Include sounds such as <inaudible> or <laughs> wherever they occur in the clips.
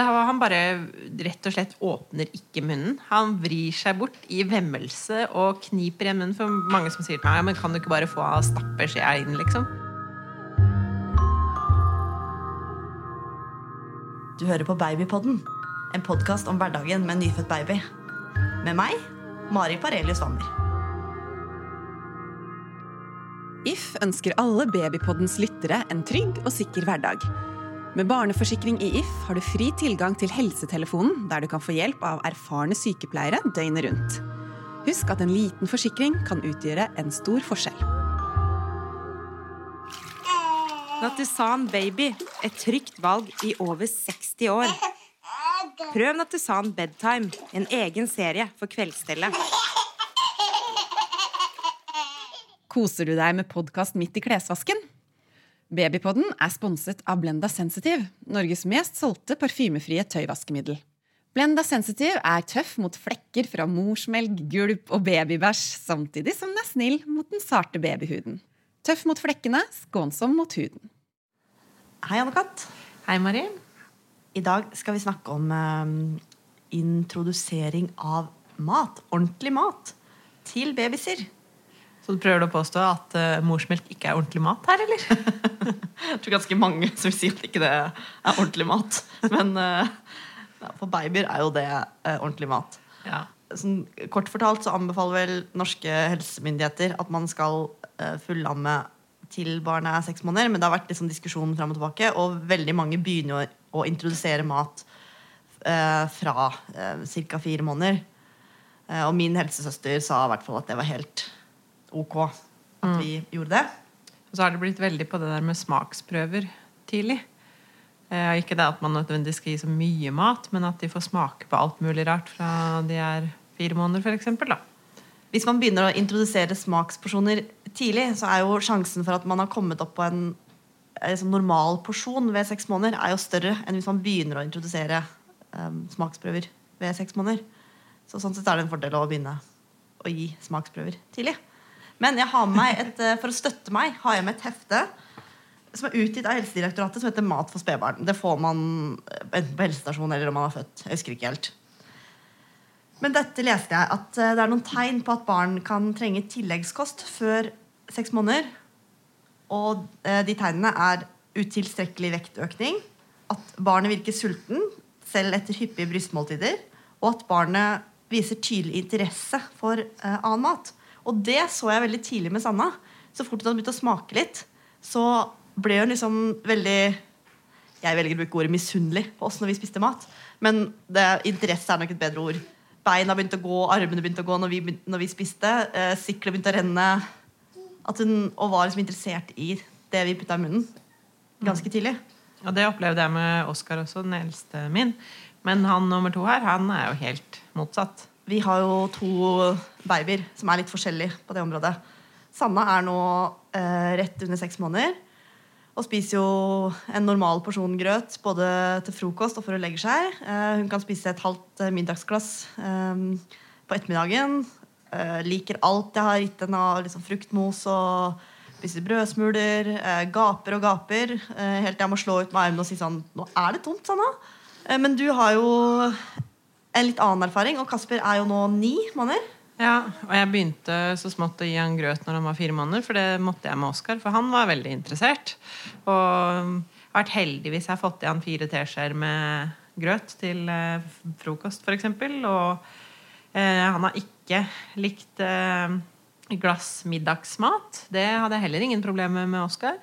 Det har, han bare rett og slett åpner ikke munnen. Han vrir seg bort i vemmelse og kniper igjen munnen. For mange som sier til meg ja, men kan du ikke bare få stappe skjea inn, liksom. Du hører på Babypodden, en podkast om hverdagen med en nyfødt baby. Med meg, Mari Parelius Wammer. If ønsker alle Babypoddens lyttere en trygg og sikker hverdag. Med barneforsikring i If har du fri tilgang til helsetelefonen, der du kan få hjelp av erfarne sykepleiere døgnet rundt. Husk at en liten forsikring kan utgjøre en stor forskjell. Natusan Baby, et trygt valg i over 60 år. Prøv Natusan Bedtime, en egen serie for kveldsstellet. Koser du deg med podkast midt i klesvasken? Babypodden er sponset av Blenda Sensitive, Norges mest solgte parfymefrie tøyvaskemiddel. Blenda Sensitive er tøff mot flekker fra morsmelk, gulp og babybæsj, samtidig som den er snill mot den sarte babyhuden. Tøff mot flekkene, skånsom mot huden. Hei, Anne-Kat. Hei, Mari. I dag skal vi snakke om eh, introdusering av mat. Ordentlig mat. Til babyer. Så du prøver å påstå at uh, morsmelk ikke er ordentlig mat her, eller? <laughs> Jeg tror ganske mange som vil si at ikke det er ordentlig mat. Men uh, ja, for babyer er jo det uh, ordentlig mat. Ja. Sånn, kort fortalt så anbefaler vel norske helsemyndigheter at man skal uh, fullamme til barnet er seks måneder. Men det har vært liksom diskusjon fram og tilbake, og veldig mange begynner å, å introdusere mat eh, fra uh, ca. fire måneder. Eh, og min helsesøster sa i hvert fall at det var helt ok at vi gjorde det. Og så har det blitt veldig på det der med smaksprøver tidlig. Eh, ikke det at man nødvendigvis skal gi så mye mat, men at de får smake på alt mulig rart fra de er fire måneder, da. Hvis man begynner å introdusere smaksporsjoner tidlig, så er jo sjansen for at man har kommet opp på en sånn normal porsjon ved seks måneder, er jo større enn hvis man begynner å introdusere um, smaksprøver ved seks måneder. Så sånn sett er det en fordel å begynne å gi smaksprøver tidlig. Men jeg har med et, eh, for å støtte meg har jeg med et hefte som er utgitt av Helsedirektoratet, som heter Mat for spedbarn. Det får man eh, enten på helsestasjon eller om man er født. Jeg husker ikke helt. Men dette leste jeg at eh, det er noen tegn på at barn kan trenge tilleggskost før seks måneder. Og de tegnene er utilstrekkelig vektøkning, at barnet virker sulten selv etter hyppige brystmåltider, og at barnet viser tydelig interesse for annen mat. Og det så jeg veldig tidlig med Sanna. Så fort hun hadde begynt å smake litt, så ble hun liksom veldig Jeg velger å bruke ordet misunnelig på oss når vi spiste mat. Men det, interesse er nok et bedre ord. Beina begynte å gå, armene begynte å gå når vi, når vi spiste. Eh, Siklet begynte å renne. At hun, og var liksom interessert i det vi putta i munnen. Ganske tidlig. Og det opplevde jeg med Oskar også, den eldste min. Men han nummer to her, han er jo helt motsatt. Vi har jo to babyer som er litt forskjellige på det området. Sanna er nå eh, rett under seks måneder og spiser jo en normal porsjon grøt både til frokost og for å legge seg. Eh, hun kan spise et halvt eh, middagsglass eh, på ettermiddagen. Eh, liker alt jeg har gitt henne av liksom fruktmos og spiser brødsmuler. eh, gaper og gaper. helt til jeg må slå ut med armene og si sånn Nå er det tomt, Sanna. Men du har jo en litt annen erfaring, og Kasper er jo nå ni måneder. Ja, og jeg begynte så smått å gi han grøt når han var fire måneder, for det måtte jeg med Oskar, for han var veldig interessert. Og har vært heldig hvis jeg har fått i han fire teskjeer med grøt til eh, frokost, f.eks. Og eh, han har ikke likt eh, glass middagsmat. Det hadde jeg heller ingen problemer med Oskar.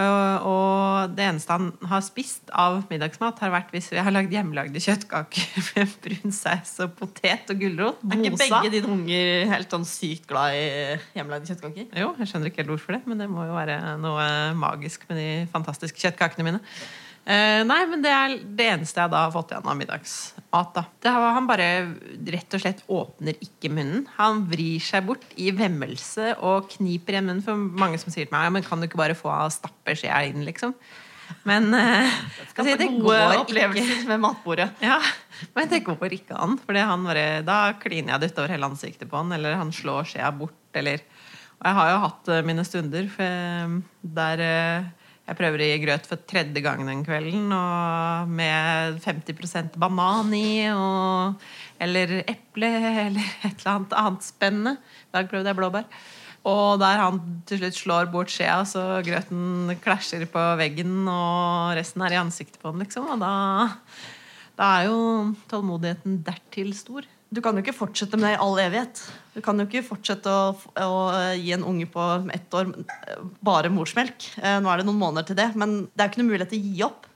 Uh, og det eneste han har spist av middagsmat, har vært hvis vi har lagd hjemmelagde kjøttkaker <laughs> med brun saus og potet og gulrot. Er ikke begge dine unger helt sånn sykt glad i hjemmelagde kjøttkaker? Jo, jeg skjønner ikke helt hvorfor det, men det må jo være noe magisk med de fantastiske kjøttkakene mine. Eh, nei, men det er det eneste jeg da har fått igjen av middagsmat. da. Det har, han bare rett og slett åpner ikke munnen. Han vrir seg bort i vemmelse og kniper igjen munnen. For mange som sier til meg ja, men kan du ikke bare få stappe skjea inn, liksom. Men eh, Skal altså, få det gode går opplevelser <laughs> med matbordet. Ja, men det går ikke an. For da kliner jeg det utover hele ansiktet på han, eller han slår skjea bort, eller Og jeg har jo hatt eh, mine stunder for, der eh, Jeg prøver å gi grøt for tredje gang den kvelden, og med 50 banan i, og, eller eple, <laughs> eller et eller annet annet spennende. I dag prøvde jeg blåbær. Og der han til slutt slår bort skjea, så grøten klasjer på veggen, og resten er i ansiktet på han, liksom. Og da, da er jo tålmodigheten dertil stor. Du kan jo ikke fortsette med det i all evighet. Du kan jo ikke fortsette å, å gi en unge på ett år bare morsmelk. Eh, nå er det noen måneder til det, men det er ikke noe mulighet til å gi opp.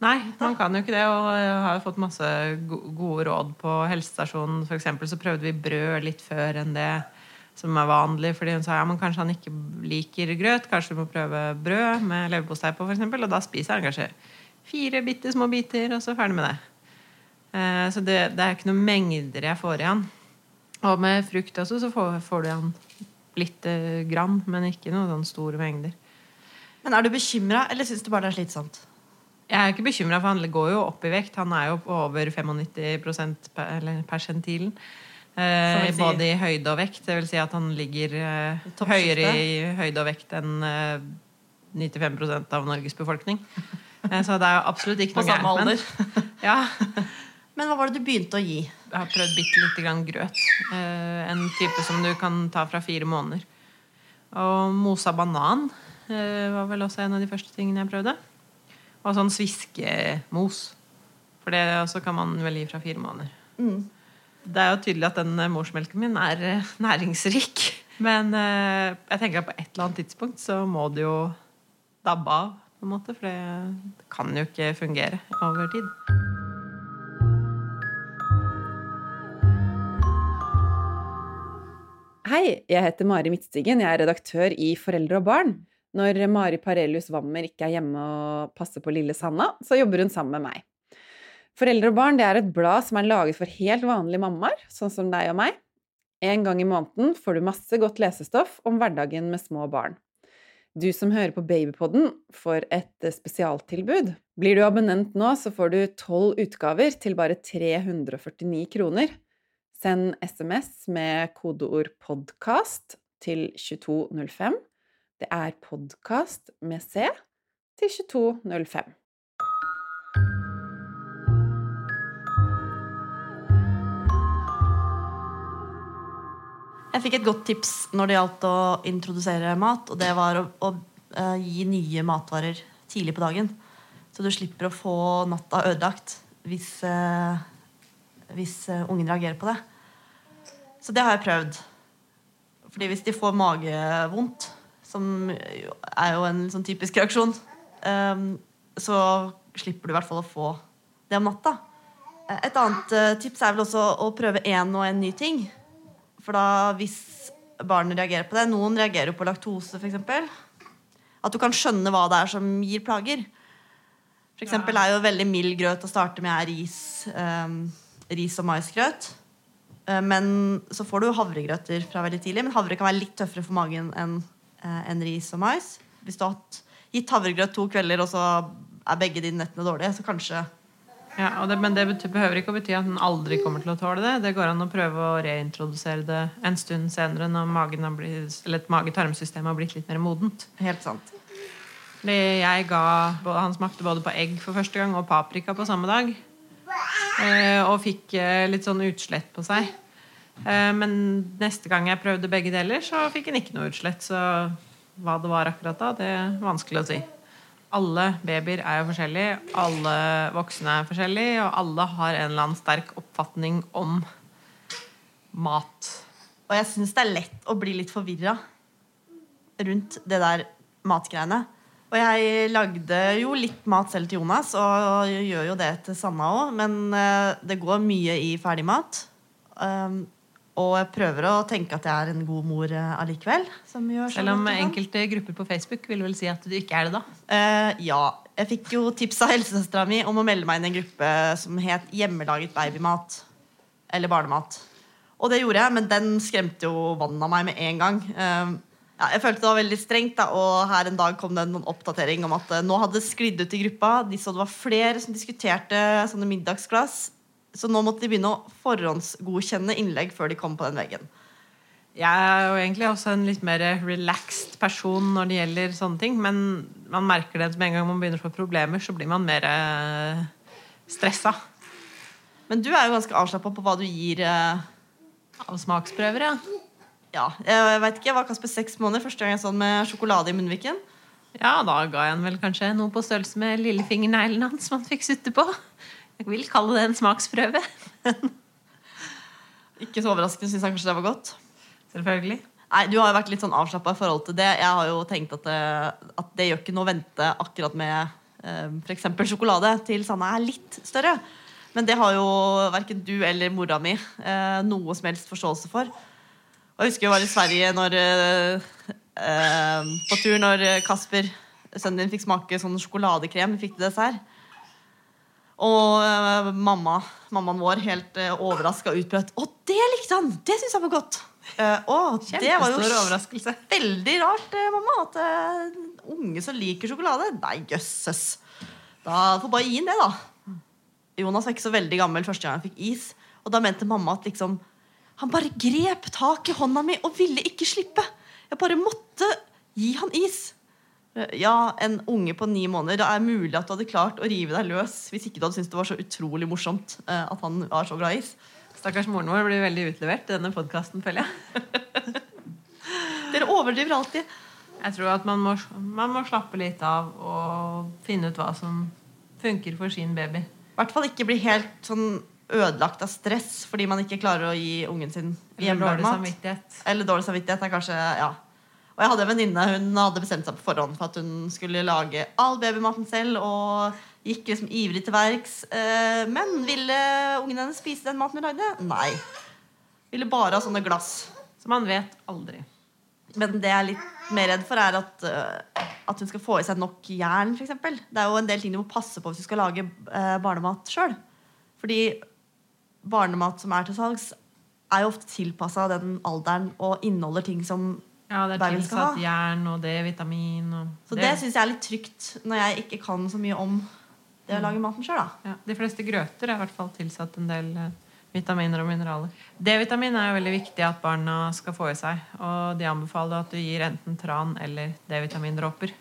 Nei, man kan jo ikke det. Og jeg har jo fått masse gode råd på helsestasjonen. For eksempel så prøvde vi brød litt før enn det som er vanlig. Fordi hun sa ja, men kanskje han ikke liker grøt. Kanskje du må prøve brød med leverpostei på, f.eks. Og da spiser han kanskje fire bitte små biter, og så ferdig med det. Eh, så det, det, er ikke noen mengder jeg får igjen. Og med frukt også så får, får du igjen lite grann, men ikke noen sånn store mengder. Men er du bekymra, eller syns du bare det er slitsomt? Jeg er ikke bekymra, for han går jo opp i vekt. Han er jo på over 95 per, persentilen. Eh, både i høyde og vekt. Det vil si at han ligger eh, høyere i høyde og vekt enn eh, 95% av Norges befolkning. <laughs> Eh, så det er jo absolutt ikke noe gærent. På samme alder. ja. <laughs> Men hva var det du begynte å gi? Jeg har prøvd bitte lite grann grøt. Eh, en type som du kan ta fra fire måneder. Og mosa banan eh, var vel også en av de første tingene jeg prøvde. Og sånn sviskemos. For det også kan man vel gi fra fire måneder. Mm. Det er jo tydelig at den eh, morsmelken min er <laughs> næringsrik. Men jeg tenker at på et eller annet tidspunkt så må det jo dabbe av. på en måte, For det kan jo ikke fungere over tid. Hei, jeg heter Mari Midtstigen. Jeg er redaktør i Foreldre og barn. Når Mari Parelius Wammer ikke er hjemme og passer på lille Sanna, så jobber hun sammen med meg. Foreldre og barn er et blad som er laget for helt vanlige mammaer, sånn som deg og meg. En gang i måneden får du masse godt lesestoff om hverdagen med små barn. Du som hører på Babypodden, får et spesialtilbud. Blir du abonnent nå, så får du tolv utgaver til bare 349 kroner. Send SMS med kodeord 'podkast' til 2205. Det er 'podkast' med C til 2205. Jeg fikk et godt tips når det gjaldt å introdusere mat. Og det var å, å uh, gi nye matvarer tidlig på dagen. Så du slipper å få natta ødelagt hvis, uh, hvis uh, ungen reagerer på det. Så det har jeg prøvd. Fordi hvis de får magevondt, som er jo en sånn typisk reaksjon, um, så slipper du i hvert fall å få det om natta. Et annet uh, tips er vel også å prøve én og en ny ting. For da hvis barnet reagerer på det Noen reagerer på laktose, f.eks. At du kan skjønne hva det er som gir plager. For eksempel er jo veldig mild grøt å starte med er ris, um, ris og maisgrøt. Eh, men så får du havregrøter fra veldig tidlig. Men havre kan være litt tøffere for magen enn eh, en ris og mais. Hvis du har gitt havregrøt to kvelder, og så er begge dine nettene dårlige, så kanskje ja, det, Men det behøver ikke å bety at den aldri kommer til å tåle det. Det går an å prøve å reintrodusere det en stund senere når magen har blitt, eller mage-tarmsystemet har blitt litt mer modent. Helt sant. Jeg ga, Han smakte både på egg for første gang og paprika på samme dag. Eh, og fikk litt sånn utslett på seg. Eh, men neste gang jeg prøvde begge deler, så fikk en ikke noe utslett. Så hva det var akkurat da, det er vanskelig å si. Alle babyer er jo forskjellige, alle voksne er forskjellige, og alle har en eller annen sterk oppfatning om mat. Og jeg syns det er lett å bli litt forvirra rundt det der matgreiene. Og jeg lagde jo litt mat selv til Jonas, og gjør jo det til Sanna òg. Men uh, det går mye i ferdigmat. Um, og jeg prøver å tenke at jeg er en god mor uh, allikevel. Selv om enkelte grupper på Facebook vil vel si at du ikke er det, da? Uh, ja. Jeg fikk jo tips av helsesøstera mi om å melde meg inn i en gruppe som het Hjemmelaget babymat. Eller barnemat. Og det gjorde jeg, men den skremte jo vannet av meg med en gang. Uh, ja, jeg følte det var veldig strengt, da, og her en dag kom det en oppdatering om at uh, nå hadde det sklidd ut i gruppa. De så det var flere som diskuterte sånne middagsglass. Så nå måtte de begynne å forhåndsgodkjenne innlegg før de kom på den veggen. Jeg er jo egentlig også en litt mer relaxed person når det gjelder sånne ting. Men man merker det med en gang man begynner å få problemer, så blir man mer eh, stressa. Men du er jo ganske avslappa på hva du gir eh, Av smaksprøver, ja. Ja, jeg vet ikke, jeg var Kasper seks måneder første gang jeg så han med sjokolade i munnviken. Ja, da ga jeg han vel kanskje noe på størrelse med lillefingerneglen hans som han fikk sutte på. Jeg vil kalle det en smaksprøve. <laughs> Ikke så overraskende syns jeg kanskje det var godt. Selvfølgelig. Nei, Du har jo vært litt sånn avslappa i forhold til det. Jeg har jo tenkt at det, at det gjør ikke noe å vente akkurat med eh, f.eks. sjokolade til Sanne er litt større. Men det har jo verken du eller mora mi eh, noe som helst forståelse for. Og jeg husker jeg var i Sverige når, eh, eh, på tur når Kasper, sønnen din, fikk smake sånn sjokoladekrem. Fikk til dessert. Og eh, mamma, mammaen vår helt uh, overraska utbrøt Å, det likte han! Det syns jeg var godt. Uh, å, det var jo overraskelse. veldig rart, eh, mamma. At uh, unge som liker sjokolade Nei, jøsses. Da får bare gi inn det, da. Jonas var ikke så veldig gammel første gang han fikk is. Og da mente mamma at liksom Han bare grep tak i hånda mi og ville ikke slippe. Jeg bare måtte gi han is. Ja, en unge på ni måneder. Det er mulig at du hadde klart å rive deg løs hvis ikke du hadde syntes det var så utrolig morsomt eh, at han var så glad i is. Stakkars moren vår blir veldig utlevert i denne podkasten, føler jeg. <laughs> Dere overdriver alltid. Jeg tror at man må, man må slappe litt av og finne ut hva som funker for sin baby. I hvert fall ikke bli helt sånn ødelagt av stress fordi man ikke klarer å gi ungen sin Eller hjemmelagd dårlig mat. samvittighet. Eller dårlig samvittighet er kanskje, ja. Og jeg hadde en venninne hun hadde bestemt seg på forhånd for at hun skulle lage all babymaten selv. Og gikk liksom ivrig til verks. Eh, men ville ungen hennes spise den maten hun lagde? Nei. Ville bare ha sånne glass. Så man vet aldri. Men det jeg er litt mer redd for, er at, øh, at hun skal få i seg nok jern. For eksempel. det er jo en del ting du må passe på hvis du skal lage øh, barnemat sjøl. Fordi barnemat som er til salgs, er jo ofte tilpassa den alderen og inneholder ting som Ja, det er tilsatt jern og D-vitamin Så det, syns jeg er litt trygt når jeg ikke kan så mye om det å lage maten sjøl. ja, De fleste grøter er i hvert fall tilsatt en del eh, vitaminer og mineraler. D-vitamin er jo veldig viktig at barna skal få i seg. Og de anbefaler at du gir enten tran eller D-vitamindråper.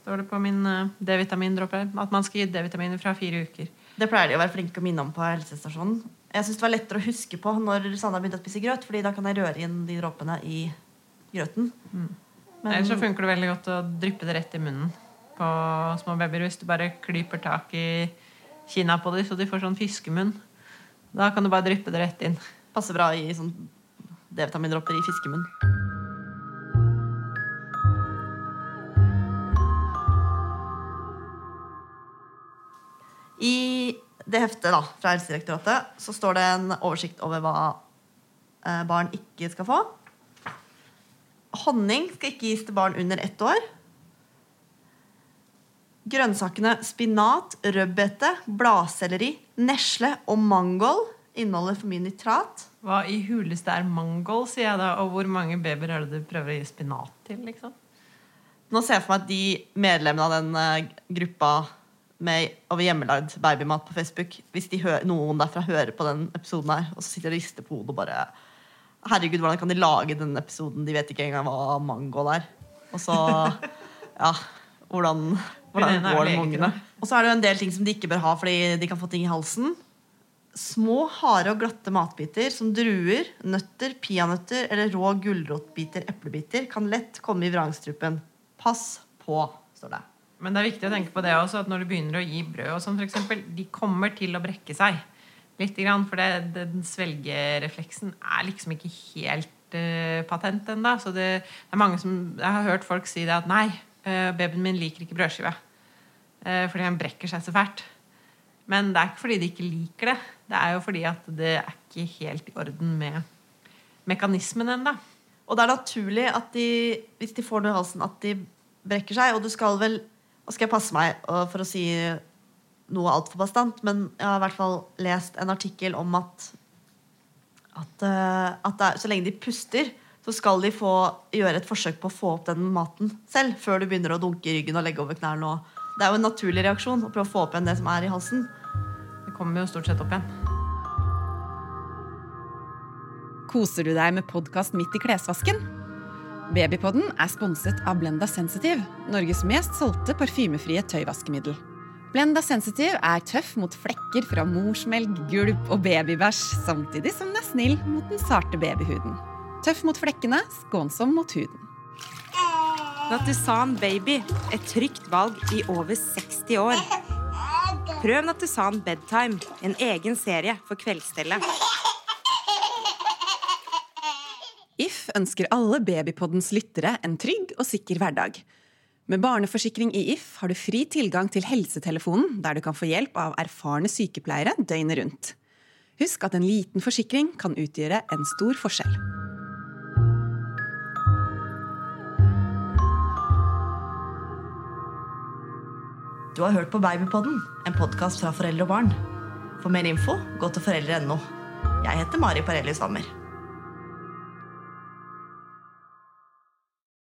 Står det på min eh, D-vitamindråpe at man skal gi D-vitaminer fra fire uker. Det pleier de å være flinke å minne om på helsestasjonen. Jeg synes det var lettere å huske på når Sanna begynte å spise grøt, Fordi da kan jeg røre inn de dråpene i grøten. Men, Ellers så funker det veldig godt å dryppe det rett i munnen på små babyer. Hvis du bare klyper tak i kinna på dem så de får sånn fiskemunn. Da kan du bare dryppe det rett inn. passer bra i sånn D-vitamindråper i fiskemunn. I det heftet da, fra Helsedirektoratet så står det en oversikt over hva eh, barn ikke skal få. Honning skal ikke gis til barn under ett år. Grønnsakene spinat, rødbete, bladselleri, nesle og mangold inneholder for mye nitrat. Hva i huleste er mangold, sier jeg da. Og hvor mange babyer er det du prøver å gi spinat til? liksom? Nå ser jeg for meg at de medlemmene av den eh, gruppa med over hjemmelagd babymat på Facebook, hvis de noen derfra hører på den episoden her, og så sitter de og rister på hodet og bare Herregud, hvordan kan de lage denne episoden? De vet ikke engang hva mangold er. Og så <laughs> Ja, hvordan, hvordan går det med ungene? Og så er det jo en del ting som de ikke bør ha fordi de kan få ting i halsen. Små, harde og glatte matbiter som druer, nøtter, peanøtter eller rå gulrotbiter, eplebiter, kan lett komme i vrangstrupen. Pass på, står det. Men det er viktig å tenke på det også, at når du begynner å gi brød, og sånn eksempel, de kommer til å brekke seg. Litt, grann, for det, den svelgerefleksen er liksom ikke helt uh, patent ennå. Så det, det er mange som Jeg har hørt folk si det at nei, uh, babyen min liker ikke brødskive. Uh, fordi han brekker seg så fælt. Men det er ikke fordi de ikke liker det. Det er jo fordi at det er ikke helt i orden med mekanismen ennå. Og det er naturlig at de, hvis de får noe i halsen, at de brekker seg. Og du skal vel Nå skal jeg passe meg for å si noe altfor bastant, men jeg har i hvert fall lest en artikkel om at at, eh, at det er, så lenge de puster, så skal de få gjøre et forsøk på å få opp den maten selv, før du begynner å dunke i ryggen og legge over knærne. Det er jo en naturlig reaksjon å prøve å få opp igjen det som er i halsen. Det kommer jo stort sett opp igjen. Koser du deg med podkast midt i klesvasken? Babypodden er sponset av Blenda Sensitive, Norges mest solgte parfymefrie tøyvaskemiddel. Blenda Sensitive er tøff mot flekker fra morsmelk, gulp og babybæsj, samtidig som den er snill mot den sarte babyhuden. Tøff mot flekkene, skånsom mot huden. Nattusan Baby, et trygt valg i over 60 år. Prøv Nattusan Bedtime, en egen serie for kveldsstellet. If ønsker alle Babypoddens lyttere en trygg og sikker hverdag. Med barneforsikring i If har du fri tilgang til helsetelefonen, der du kan få hjelp av erfarne sykepleiere døgnet rundt. Husk at en liten forsikring kan utgjøre en stor forskjell. Du har hørt på Babypodden, en podkast fra foreldre og barn. For mer info, gå til foreldre.no. Jeg heter Mari Parelli Stammer.